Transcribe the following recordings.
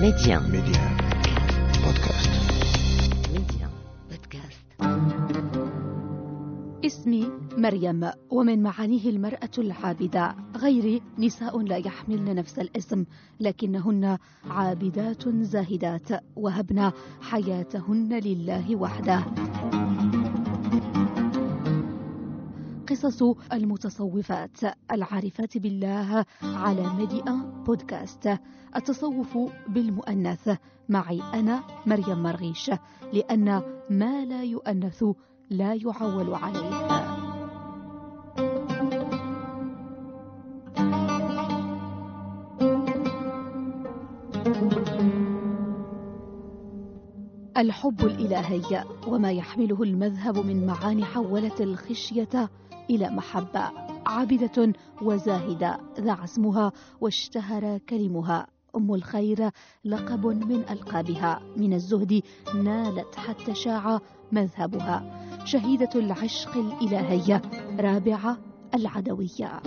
Medi1 Medi1 Podcast Medi1 Podcast اسمي مريم ومن معانيه المرأة العابدة. غيري نساء لا يحملن نفس الاسم لكنهن عابدات زاهدات وهبن حياتهن لله وحده. قصص المتصوفات العارفات بالله على Medi1 Podcast. التصوف بالمؤنث. معي أنا مريم مرغيش لأن ما لا يؤنث لا يعول عليه. الحب الإلهي وما يحمله المذهب من معاني حولت الخشية إلى محبة عابدة وزاهدة ذا عزمها واشتهر كلمها أم الخير لقب من ألقابها. من الزهد نالت حتى شاع مذهبها. شهيدة العشق الإلهي رابعة العدوية.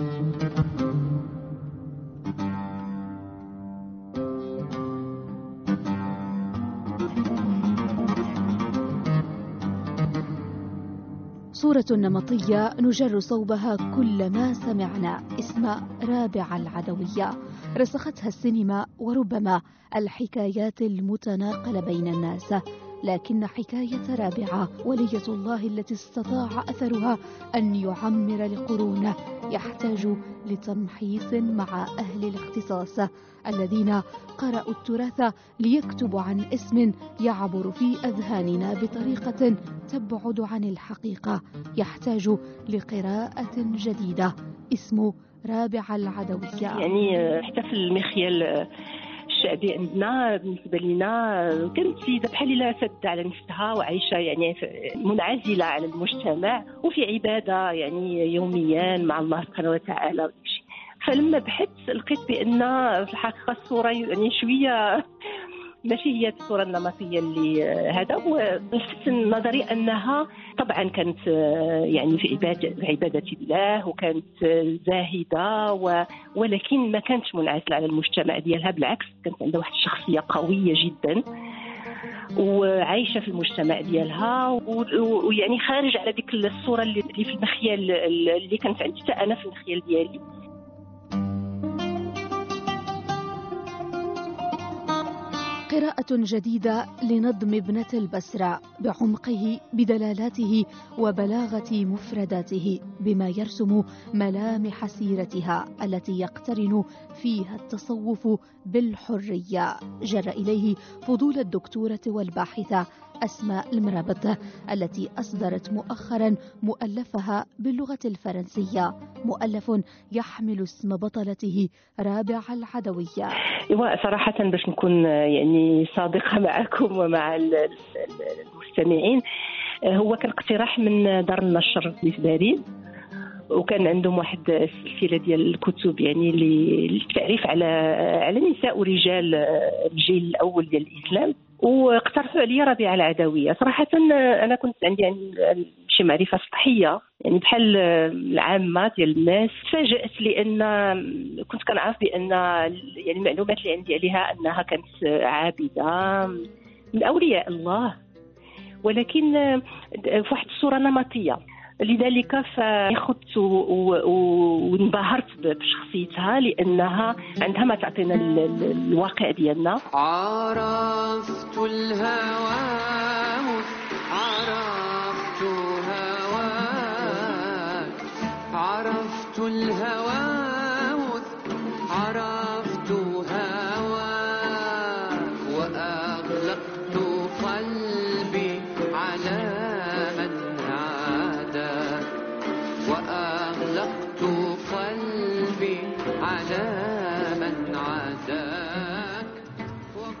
صورة نمطية نجر صوبها كلما سمعنا. اسم رابعة العدوية. رسختها السينما وربما الحكايات المتناقلة بين الناس. لكن حكاية رابعة ولية الله التي استطاع أثرها أن يعمر لقرون يحتاج لتمحيص مع أهل الاختصاص الذين قرأوا التراث ليكتبوا عن اسم يعبر في أذهاننا بطريقة تبعد عن الحقيقة. يحتاج لقراءة جديدة. اسم رابعة العدوية. يعني حتى في المخيال الشعبي عندنا بالنسبة لنا كانت سيدة بحال لا سد على نفسها وعايشة يعني منعزلة على المجتمع وفي عبادة يعني يوميا مع الله سبحانه وتعالى فلما بحثت لقيت بأن في الحقيقة الصورة يعني شوية ماشي هي الصورة النمطيه اللي هذا ولفت نظري أنها طبعا كانت يعني في عبادة عبادة الله وكانت زاهدة و ولكن ما كانتش منعزلة على المجتمع ديالها بالعكس كانت عندها واحد الشخصية قوية جدا وعايشة في المجتمع ديالها ويعني خارج على ديك الصورة اللي في المخيال اللي كانت عندي حتى أنا في المخيال ديالي. قراءة جديدة لنظم ابنة البسراء بعمقه بدلالاته وبلاغة مفرداته بما يرسم ملامح سيرتها التي يقترن فيها التصوف بالحرية. جر إليه فضول الدكتورة والباحثة أسماء المرابط التي أصدرت مؤخرا مؤلفها باللغة الفرنسية. مؤلف يحمل اسم بطلته رابع العدوية. صراحة باش نكون يعني صادقة معكم ومع المستمعين هو كان اقتراح من دار النشر في باريس. وكان عندهم واحد السلسلة ديال الكتب يعني للتعريف على على نساء ورجال الجيل الأول ديال الإسلام. واقترحوا عليا ربيعه العدوية. صراحة أنا كنت عندي يعني شي معرفة سطحية يعني بحال العامة ديال الناس. تفاجأت لأن كنت كنعرف بأن يعني المعلومات اللي عندي عليها أنها كانت عابدة من أولياء الله. ولكن في واحد الصورة نمطية. لذلك فخذت وانبهرت بشخصيتها لأنها عندها ما تعطينا الواقع ديالنا. عرفت الهوى عرفت هواك عرفت الهوى عرفت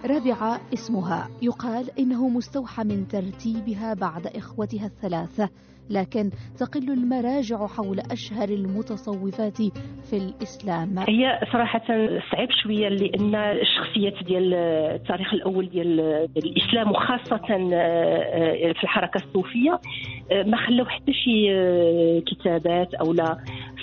رابعة اسمها. يقال إنه مستوحى من ترتيبها بعد إخوتها الثلاثة لكن تقل المراجع حول أشهر المتصوفات في الإسلام. هي صراحة صعب شوية لأن الشخصيات ديال التاريخ الأول ديال الإسلام وخاصة في الحركة الصوفية ما خلاو حتى شي كتابات أو لا.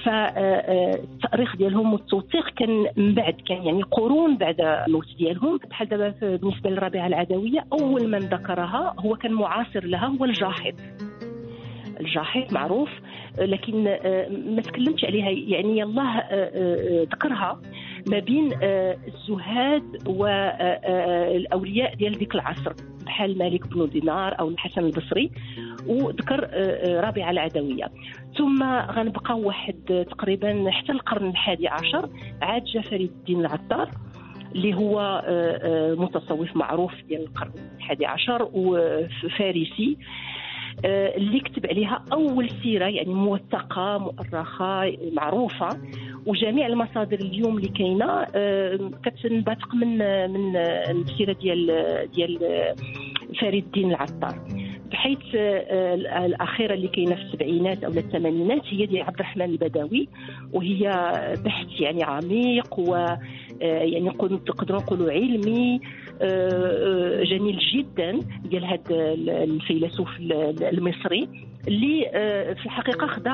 فالتأريخ ديالهم والتوثيق كان من بعد كان يعني قرون بعد الموت ديالهم. بحال دابا بالنسبة للرابعة العدوية أول من ذكرها هو كان معاصر لها هو الجاحظ. الجاحظ معروف لكن ما تكلمتش عليها. يعني الله ذكرها ما بين الزهاد والاولياء ديال ذيك العصر. بحال مالك بن دينار أو الحسن البصري. وذكر رابعة العدوية. ثم غنبقى واحد تقريبا حتى القرن الحادي عشر عاد جا فريد الدين العطار اللي هو متصوف معروف ديال القرن الحادي عشر وفارسي اللي كتب عليها أول سيرة يعني موثقة مؤرخة معروفة. وجميع المصادر اليوم اللي كاينة كتنبثق من من السيرة ديال ديال فريد الدين العطار. بحيث الأخيرة اللي كاينة في السبعينات أو الثمانينات هي ديال عبد الرحمن البدوي وهي بحث يعني عميق و يعني نقدروا نقولوا علمي جميل جدا ديال هذا الفيلسوف المصري اللي في الحقيقة خدا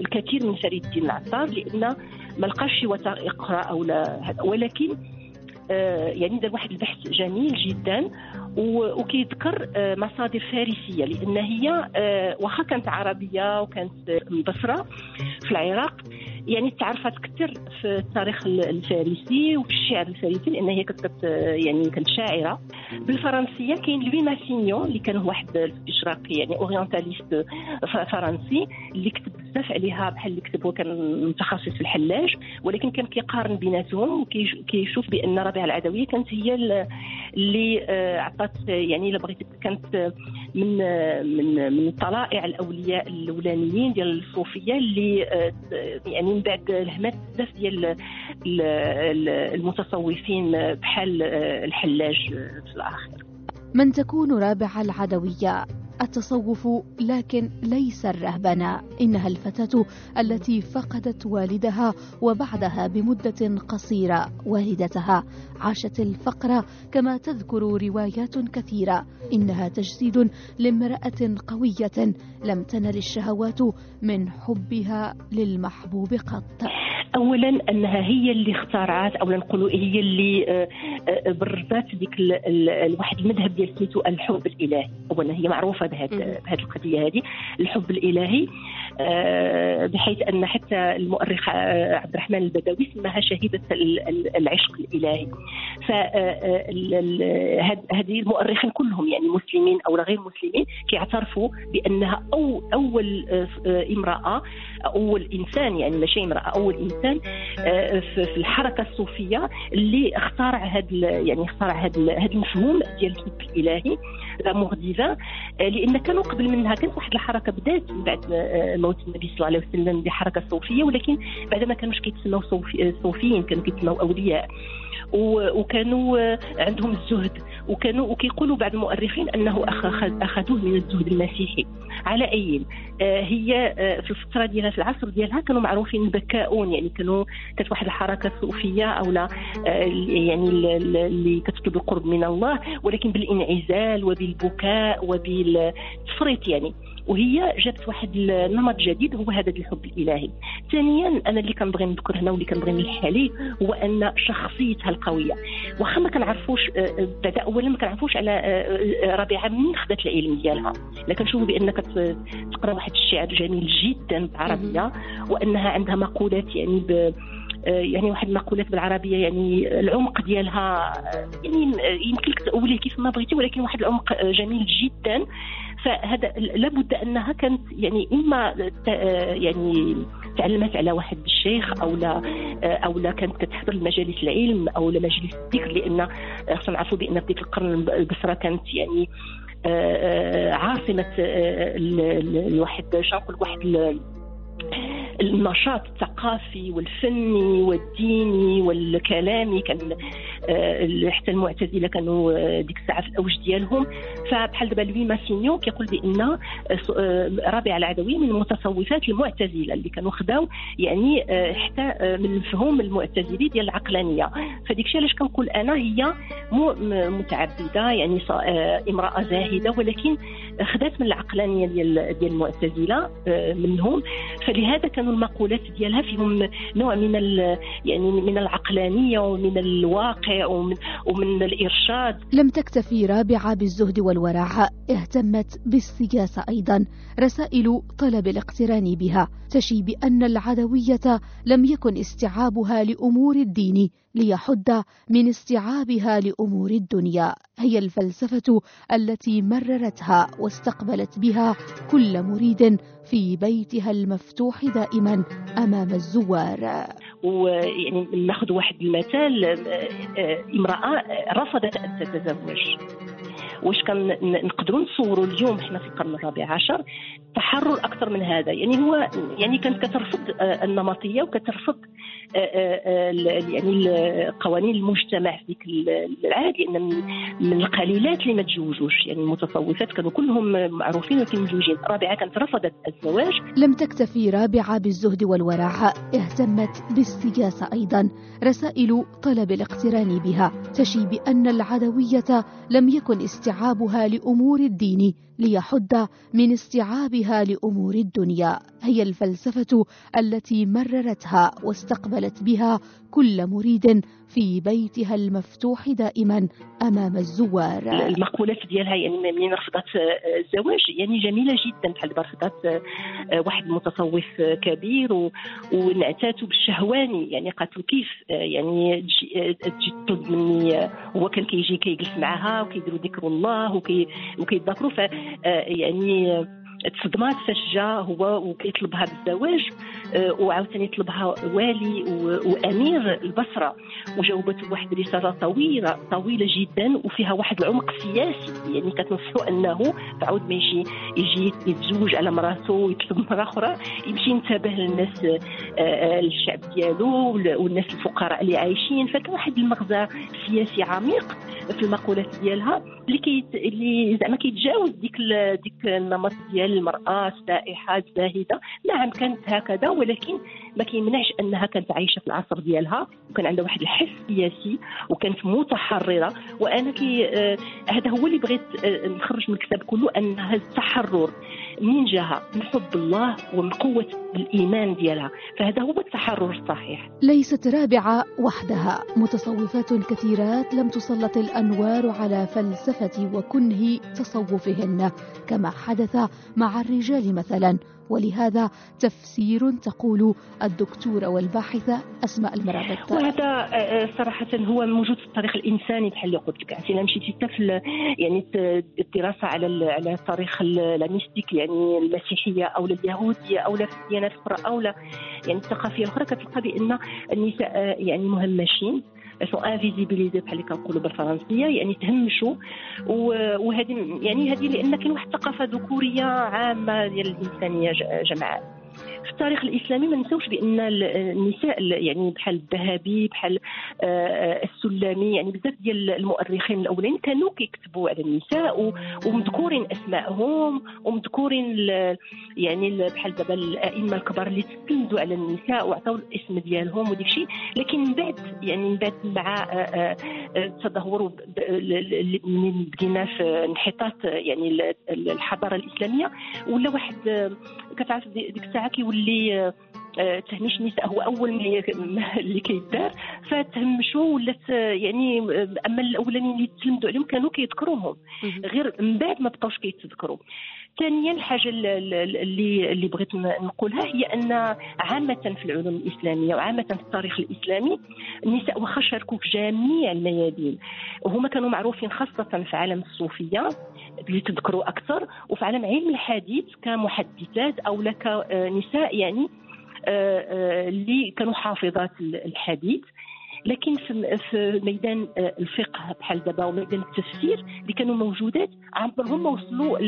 الكثير من فريد الدين العطار لأن ما لقاش شي وثائق أو ولكن يعني دار واحد البحث جميل جدا وكيذكر مصادر فارسية لأن هي واخا كانت عربية وكانت مبصرة في العراق. يعني تعرفت كثر في التاريخ الفارسي وفي الشعر الفارسي لأن هي كتبت يعني كانت شاعرة. بالفرنسية كاين لوي ماسينيون اللي كان واحد الاشراقي يعني orientaliste فرنسي اللي كتب بزاف عليها بحال اللي كتب هو كان متخصص في الحلاج ولكن كان كيقارن بيناتهم وكيشوف بأن ربيعه العدوية كانت هي اللي عطات يعني إلا بغيتي كانت من من من طلائع الأولياء الأولانيين ديال الصوفية اللي يعني من بعد الهمات بزاف ديال المتصوفين بحال الحلاج في الآخر. من تكون رابعه العدوية؟ التصوف لكن ليس الرهبنه إنها الفتاة التي فقدت والدها وبعدها بمدة قصيرة والدتها. عاشت الفقر كما تذكر روايات كثيرة. إنها تجسيد لامرأة قوية لم تنل الشهوات من حبها للمحبوب قط. اولا أنها هي اللي اخترعت أو نقولوا هي اللي برزت ديك واحد المذهب ديال سميتو الحب الإلهي. اولا هي معروفة بهذه القضية هذه الحب الإلهي. بحيث أن حتى المؤرخ عبد الرحمن البدوي سماها شهيدة العشق الإلهي. فهذه المؤرخين كلهم يعني مسلمين أو غير مسلمين كيعترفوا بأنها أو أول امرأة أول إنسان يعني ماشي امرأة أول إنسان في الحركة الصوفية اللي اخترع هذا يعني اخترع هذا المفهوم ديال الحب الإلهي لا مغديفا لأن كانوا قبل منها كانت واحد الحركة بدات بعد موت النبي صلى الله عليه وسلم بحركة صوفية ولكن بعد ما كانوش كيتسموا صوفي صوفيين كانوا كيتسموا أولياء. وكانوا عندهم الزهد. وكانوا وكيقولوا بعض المؤرخين أنه أخذوه من الزهد المسيحي. على أي؟ هي في الفترة ديالها في العصر ديالها كانوا معروفين البكاؤون يعني كانوا كانت واحد الحركة الصوفيه أو لا يعني اللي كتطلب القرب من الله ولكن بالإنعزال وبالبكاء وبالتفريط يعني. وهي جابت واحد النمط جديد هو هذا الحب الإلهي. ثانيا أنا اللي كنبغي نذكر هنا واللي كنبغي نلح عليه هو أن شخصيتها القوية. واخا ما كنعرفوش بعد اولا ما كنعرفوش على ربيعة منين خدات العلم ديالها. لا كنشوفوا بانك تقرأ واحد الشعر جميل جدا بالعربيه وأنها عندها مقولات يعني ب يعني واحد المقولات بالعربية يعني العمق ديالها يعني يمكن لك تأوليه كيف ما بغيتي ولكن واحد العمق جميل جدا. فهذا لابد أنها كانت يعني إما يعني تعلمت على واحد الشيخ أو لا أو لا كانت كتحضر المجالس العلم أو لا مجالس الذكر لأن خصنا نعرفوا بأن في القرن البصرة كانت يعني عاصمة الواحد شنقول واحد النشاط الثقافي والفني والديني والكلامي كان آه، حتى المعتزلة كانوا آه، ديك الساعة في الأوج ديالهم. فبحال دابا لوي ماسينيو كيقول بأن آه، رابعه العدوي من المتصوفات المعتزلة اللي كانوا خداو يعني حتى من الفهم المعتزلي ديال العقلانية. فديك الشيء علاش كنقول أنا هي مو متعبدة يعني امرأة زاهدة ولكن خدات من العقلانية ديال ديال المعتزلة منهم. فلهذا كانوا المقولات ديالها فيهم نوع من يعني من العقلانية ومن الواقع ومن, ومن الإرشاد. لم تكتفي رابعة بالزهد والورع اهتمت بالسياسة أيضا رسائل طلب الاقتران بها تشي بأن العدوية لم يكن استيعابها لأمور الدين. ليحد من استيعابها لأمور الدنيا. هي الفلسفة التي مررتها واستقبلت بها كل مريد في بيتها المفتوح دائما أمام الزوار. ويعني ناخذ واحد المثال امرأة رفضت أن تتزوج. واش كان نقدروا نصوروا اليوم إحنا في القرن الرابع عشر تحرر أكثر من هذا؟ يعني هو يعني كانت كترفض النمطية وكترفض يعني قوانين المجتمع في ذيك العهد لأن من القليلات اللي ما تزوجوش. يعني المتصوفات كانوا كلهم معروفين ولكن متزوجين رابعة كانت رفضت الزواج. لم تكتفي رابعة بالزهد والورع اهتمت بالسياسة أيضا. رسائل طلب الاقتران بها. تشي بأن العدوية لم يكن استيعابها لأمور الدين. ليحد من استيعابها لأمور الدنيا. هي الفلسفة التي مررتها واستقبلت بها كل مريد في بيتها المفتوح دائما أمام الزوار. المقولات ديالها يعني منين رفضت الزواج يعني جميلة جدا بحال رفضت آه، واحد متصوف كبير ونعتاته بالشهواني يعني قالت كيف آه، يعني تجي تطلب مني هو كان كيجي كيجلس معها وكيديروا ذكر الله وكيتذكروا ف آه، يعني تصدمات فاش جا هو وكيطلبها بالزواج آه، وعاوتاني طلبها والي وأمير البصرة. وجاوبته بواحد الرسالة طويلة طويلة جدا وفيها واحد العمق سياسي. يعني كتنصحو أنه تعود ما يجي يجي يتزوج على مراته ويطلب مرة أخرى يمشي ينتبه للناس آه، آه، الشعب ديالو والناس الفقراء اللي عايشين. فكان واحد المغزى سياسي عميق في المقولات ديالها اللي كي اللي زعما كيتجاوز ديك ديك النمط ديال المرأة السائحة الزاهدة. نعم كانت هكذا ولكن ما كيمنعش أنها كانت عايشة في العصر ديالها. وكان عندها واحد الحس سياسي وكانت متحررة. وأنا كي آه هذا هو اللي بغيت آه نخرج من الكتاب كله أن هذا التحرر منين جاها من حب الله ومن قوة الإيمان ديالها. فهذا هو التحرر الصحيح. ليست رابعة وحدها. متصوفات كثيرات لم تسلط الأنوار على فلسفة وكنه تصوفهن. كما حدث مع الرجال مثلا. ولهذا تفسير تقول الدكتورة والباحثة أسماء المرابط وهذا آه، آه، صراحة هو موجود في التاريخ الإنساني بحال اللي قلت لك. أنت مشيتي في يعني الدراسة على على التاريخ ال mystique يعني المسيحية أو اليهودية أو في الديانات الأخرى أو يعني الثقافية الأخرى كتلقى بأن النساء آه، يعني مهمشين. sont invisibilisées بحال اللي كنقولوا بالفرنسية يعني تهمشوا وهذه يعني هذه لأن كاين واحد الثقافة ذكورية عامة ديال الإنسانية جمعاء في التاريخ الإسلامي ما نساوش بأن النساء يعني بحال الذهبي بحال آه، السلامي يعني بزاف ديال المؤرخين الأولين كانوا كيكتبوا على النساء ومذكورين اسمائهم ومذكورين يعني بحال دابا الأئمة الكبار اللي تسندوا على النساء وعطاو الاسم ديالهم وديك الشيء. لكن من بعد يعني من بعد مع التدهور آه، آه، من بدينا في انحطاط يعني الحضارة الإسلامية ولا واحد كتعرف ديك الساعة كيولي آه، تهميش النساء هو أول ما اللي كيدار فتهمشوا ولات يعني أما الأولانيين اللي تلمدوا عليهم كانوا كيذكروهم. غير من بعد ما بقاوش كيتذكروا. ثانيا الحاجة اللي اللي بغيت نقولها هي أن عامة في العلوم الإسلامية وعامة في التاريخ الإسلامي النساء واخا شاركوا في جميع الميادين. وهما كانوا معروفين خاصة في عالم الصوفية اللي تذكروا أكثر وفي عالم علم الحديث كمحدثات أو كنساء يعني آه، آه، لكن في, ميدان آه، الفقه بحال دابا وميدان التفسير اللي كانوا موجودات عمرهم ما وصلوا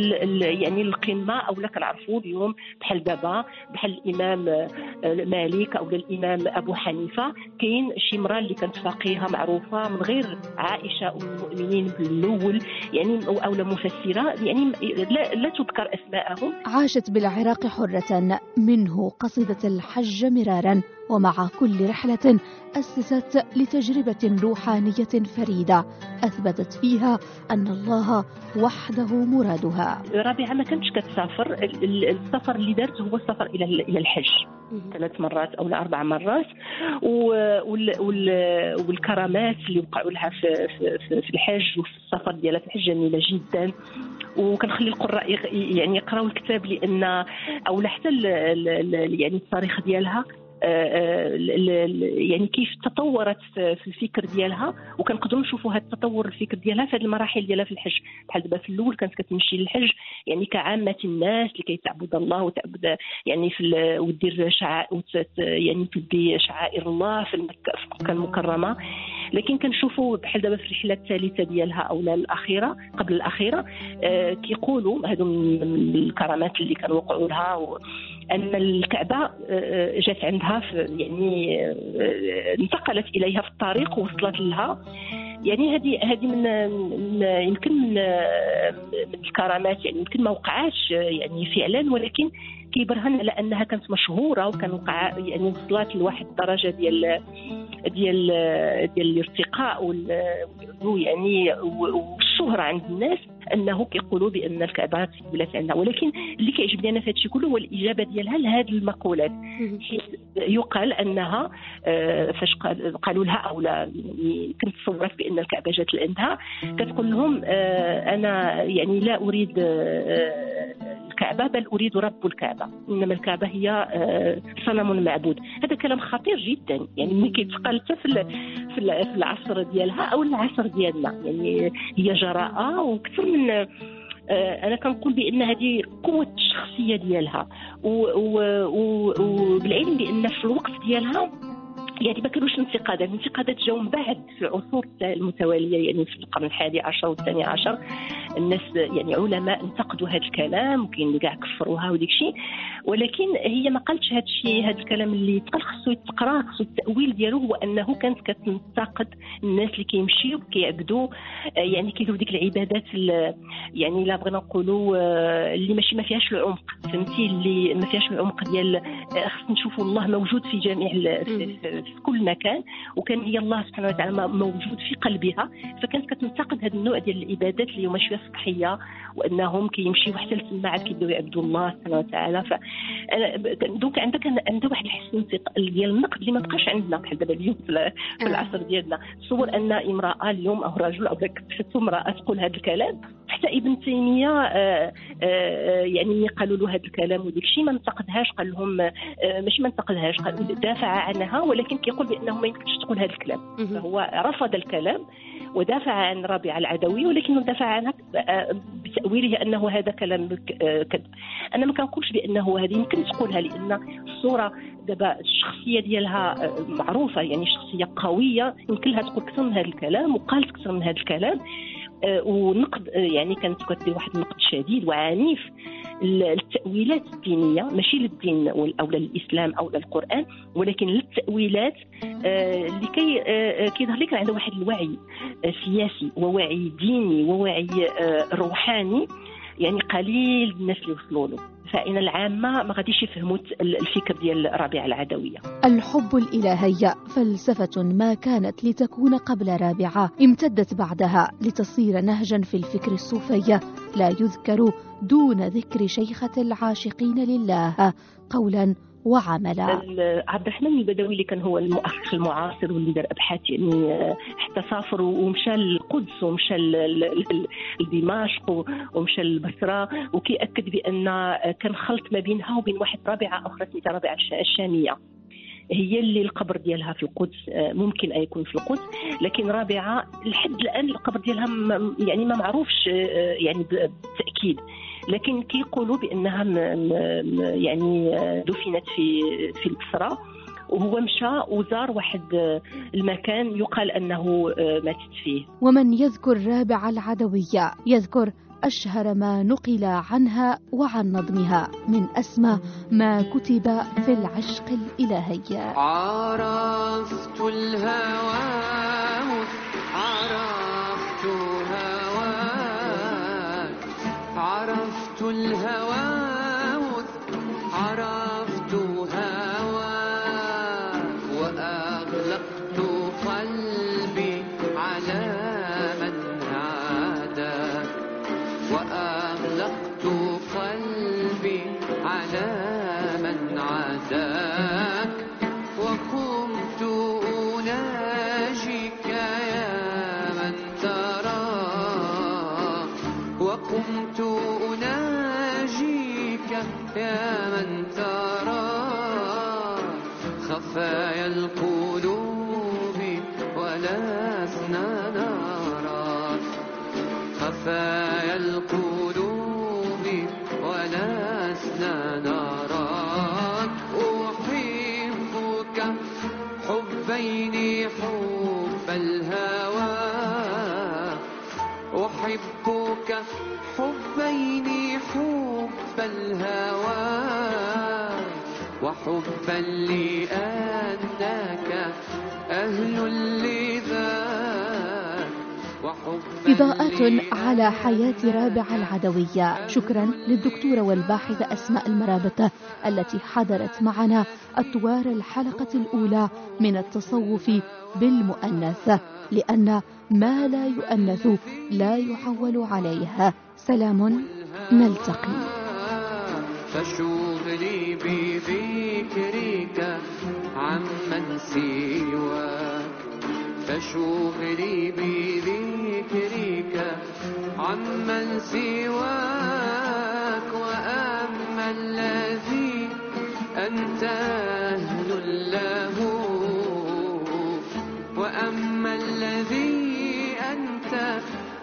يعني القمه أو لا كنعرفوا اليوم بحال دابا بحال الإمام آه، مالك أو الإمام أبو حنيفة. كاين شي امرأة اللي كانت فقيهة معروفة من غير عائشة أم المؤمنين بالأول يعني أو مفسرة يعني لا, لا تذكر أسماءهم. عاشت بالعراق حرة منه قصدت الحج مرارا ومع كل رحلة أسست لتجربة روحانية فريدة أثبتت فيها أن الله وحده مرادها. رابعه ما كانتش كتسافر ال- ال- السفر اللي دارت هو السفر إلى ال- إلى الحج. ثلاث مرات أو لا أربع مرات والكرامات اللي وقعوا لها في, الحج وفي السفر ديالها في الحج جميلة جدا. وكنخلي القراء يعني يقراوا الكتاب لأن أو حتى يعني التاريخ ديالها ال- ال- يعني كيف تطورت في الفكر ديالها وكنقدروا نشوفوا هذا التطور الفكر ديالها في هذه المراحل ديالها في الحج. بحال دابا في الأول كانت كتمشي للحج يعني كعامة الناس لكي تعبد الله وتعبد يعني في ودير شعائر يعني تلبي شعائر الله في المكة في مكة المكرمة. لكن كنشوفوا بحال دابا في الرحلة الثالثة ديالها أو لا الأخيرة قبل الأخيرة آه، كيقولوا هادو من الكرامات اللي كانوا وقعوا لها أن الكعبة آه، جات عندها في يعني آه، انتقلت إليها في الطريق ووصلت لها. يعني هذه هذه من من- يمكن من من الكرامات يعني يمكن ما وقعاتش يعني فعلا ولكن كيبرهن على أنها كانت مشهورة وكان وقع يعني وصلت لواحد الدرجة ديال ديال ديال الارتقاء يعني والشهرة عند الناس. أنه كيقولوا بان الكعبه تولات عندها ولكن اللي كيعجبني أنا في هذا الشيء كله هو الإجابة ديالها لهذه المقولات. حيث يقال أنها آه، فاش قال- قالوا لها أو لا يعني كنت تصورت بأن الكعبة جات لعندها كتقول لهم آه، أنا يعني لا أريد الكعبة بل أريد رب الكعبة. إنما الكعبة هي آه، صنم معبود. هذا كلام خطير جدا. يعني ملي كيتقال حتى في ال- في ال- في العصر ديالها أو العصر ديالنا. يعني هي جراءة وكثر من آه، أنا كنقول بأن هذه قوة الشخصية ديالها. وبالعلم بأن في الوقت ديالها يعني ما كانوش انتقادات. الانتقادات جاوا من بعد في العصور المتوالية يعني في القرن الحادي عشر والثاني عشر. الناس يعني علماء انتقدوا هذا الكلام وكاين اللي كاع كفروها وديك الشيء. ولكن هي ما قالتش هذا الشيء هذا الكلام اللي تقال خصو يتقرا خصو التأويل ديالو هو أنه كانت كتنتقد الناس اللي كيمشيو كيعبدوا. آه، يعني كيديروا ديك العبادات ال- يعني لا بغينا نقولوا آه، اللي ماشي ما فيهاش العمق فهمتي؟ اللي ما فيهاش العمق ديال آه، خصنا نشوفوا الله موجود في جميع في, في, في كل مكان وكان هي الله سبحانه وتعالى م- موجود في قلبها فكانت كتنتقد هذا النوع ديال العبادات اللي هما شوية سطحيه وأنهم كيمشيو حتى لتما عاد كيبداو يعبدوا الله سبحانه وتعالى. ف donc عندك عندها واحد الحس انتق- ديال النقد اللي ما بقاش عندنا بحال دابا اليوم في آه. العصر ديالنا. تصور أن امرأة اليوم أو رجل أو كتبت امرأة تقول هذا الكلام حتى ابن تيمية آه، آه، يعني ملي قالوا له هذا الكلام وديك الشيء ما انتقدهاش قال لهم آه، ماشي ما انتقدهاش دافع عنها ولكن كيقول بأنه ما يمكنش تقول هذا الكلام. فهو رفض الكلام ودافع عن ربيعه العدويه ولكنه دافع عنها بتأويله أنه هذا كلام كذب. أنا ما كنقولش بأنه هذه يمكن تقولها لأن الصورة دابا الشخصية ديالها معروفة يعني شخصية قوية يمكن لها تقول أكثر من هذا الكلام وقالت أكثر من هذا الكلام. ونقد آه، يعني كانت كدير واحد النقد شديد وعنيف. التأويلات الدينية ماشي للدين أو للإسلام أو للقرآن ولكن للتاويلات آه، اللي كي آه، آه، كيظهر لك عندها واحد الوعي آه، سياسي ووعي ديني ووعي آه، روحاني. يعني قليل الناس اللي وصلوا له. فإن العامة ما غاديش يفهموا ال- الفكر ديال ربيعة العدوية. الحب الإلهي فلسفة ما كانت لتكون قبل رابعة امتدت بعدها لتصير نهجا في الفكر الصوفي. لا يذكر دون ذكر شيخة العاشقين لله قولا وعملا عبد الرحمن البدوي اللي كان هو المؤرخ المعاصر واللي دار أبحاث يعني آه، حتى سافر ومشى للقدس ومشى لدمشق ومشى للبصره وكيأكد بأن آه، كان خلط ما بينها وبين واحد رابعة أخرى سميتها رابعة الش- الشامية. هي اللي القبر ديالها في القدس آه، ممكن أن يكون في القدس. لكن رابعة لحد الآن القبر ديالها يعني ما معروفش آه، يعني ب- بالتاكيد لكن كيقولوا م- يعني آه، دفنت في في البصرة. وهو مشى وزار واحد آه، المكان يقال أنه آه، ماتت فيه. ومن يذكر رابع العدوية يذكر أشهر ما نقل عنها وعن نظمها من أسمى ما كتب في العشق الإلهي. عرفت الهوى ولسنا نراك خفايا القلوب ولسنا نراك أحبك حبين حب الهوى. أحبك حبين حب الهوى. وحبا لأنك أهل لذاك وحبا إضاءات على حياة رابع العدوية. شكرا للدكتورة والباحثة أسماء المرابطة التي حضرت معنا أطوار الحلقة الأولى من التصوف بالمؤنث لأن ما لا يؤنث لا يعول عليه سلام نلتقي. فشغلي بذكرك عمن سواك فشغلي بذكرك عمن سواك وأما الذي أنت أهل له. وأما الذي أنت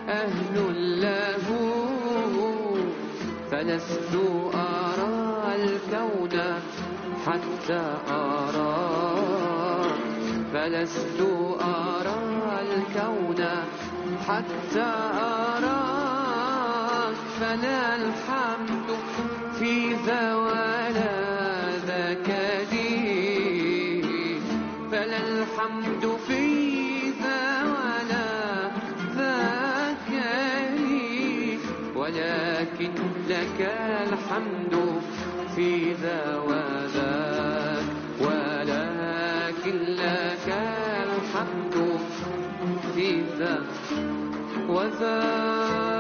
أهل له. فلست أرى الكون حتى أراك فلست أرى الكون حتى أراك فلا الحمد في ولا ذاك لي فلا الحمد في ولا ذاك لي ولكن لك الحمد في ذا ولكن لك الحمد في ذا وذاك.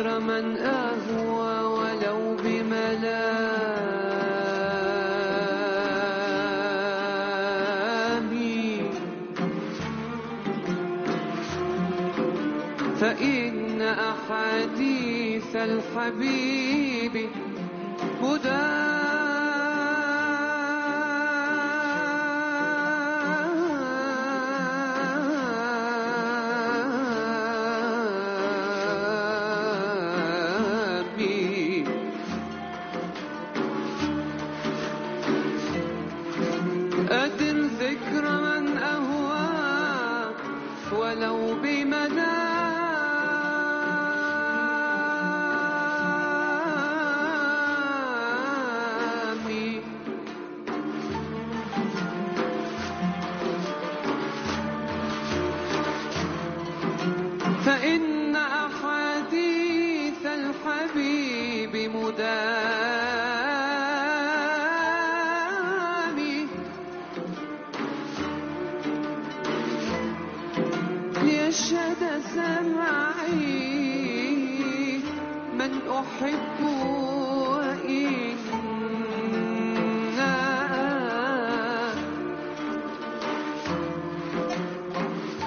ذكر من أهوى ولو بملامي. فإن أحاديث الحبيب هدامي قدامي ليشهد سمعي من أحب وإنا.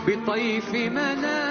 بطيف منامي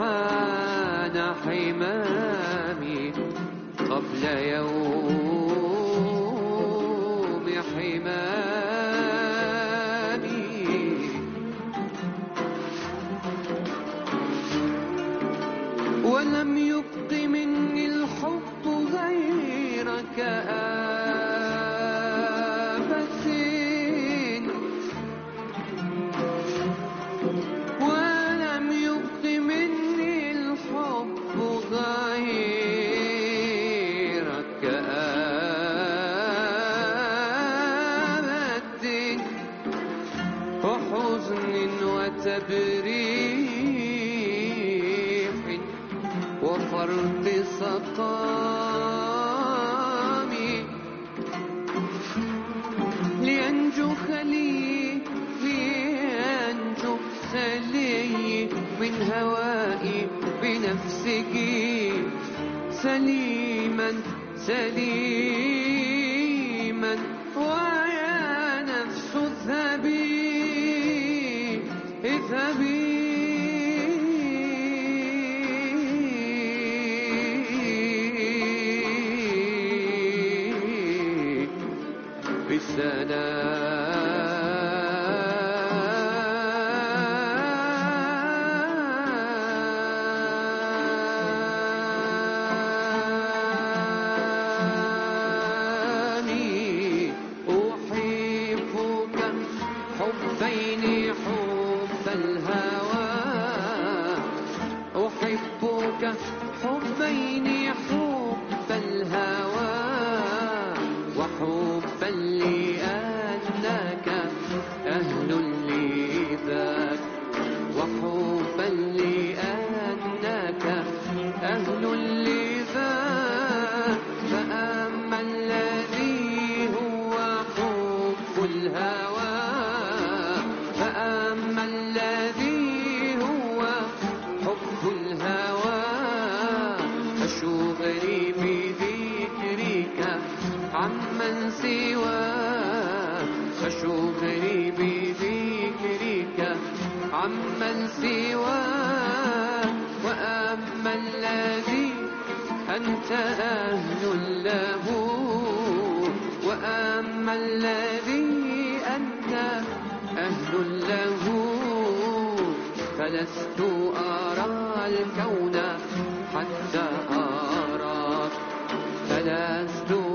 حان حمامي قبل يوم سليم وأما الذي أنت أهل له؟ فلست أرى الكون حتى أراك. فلست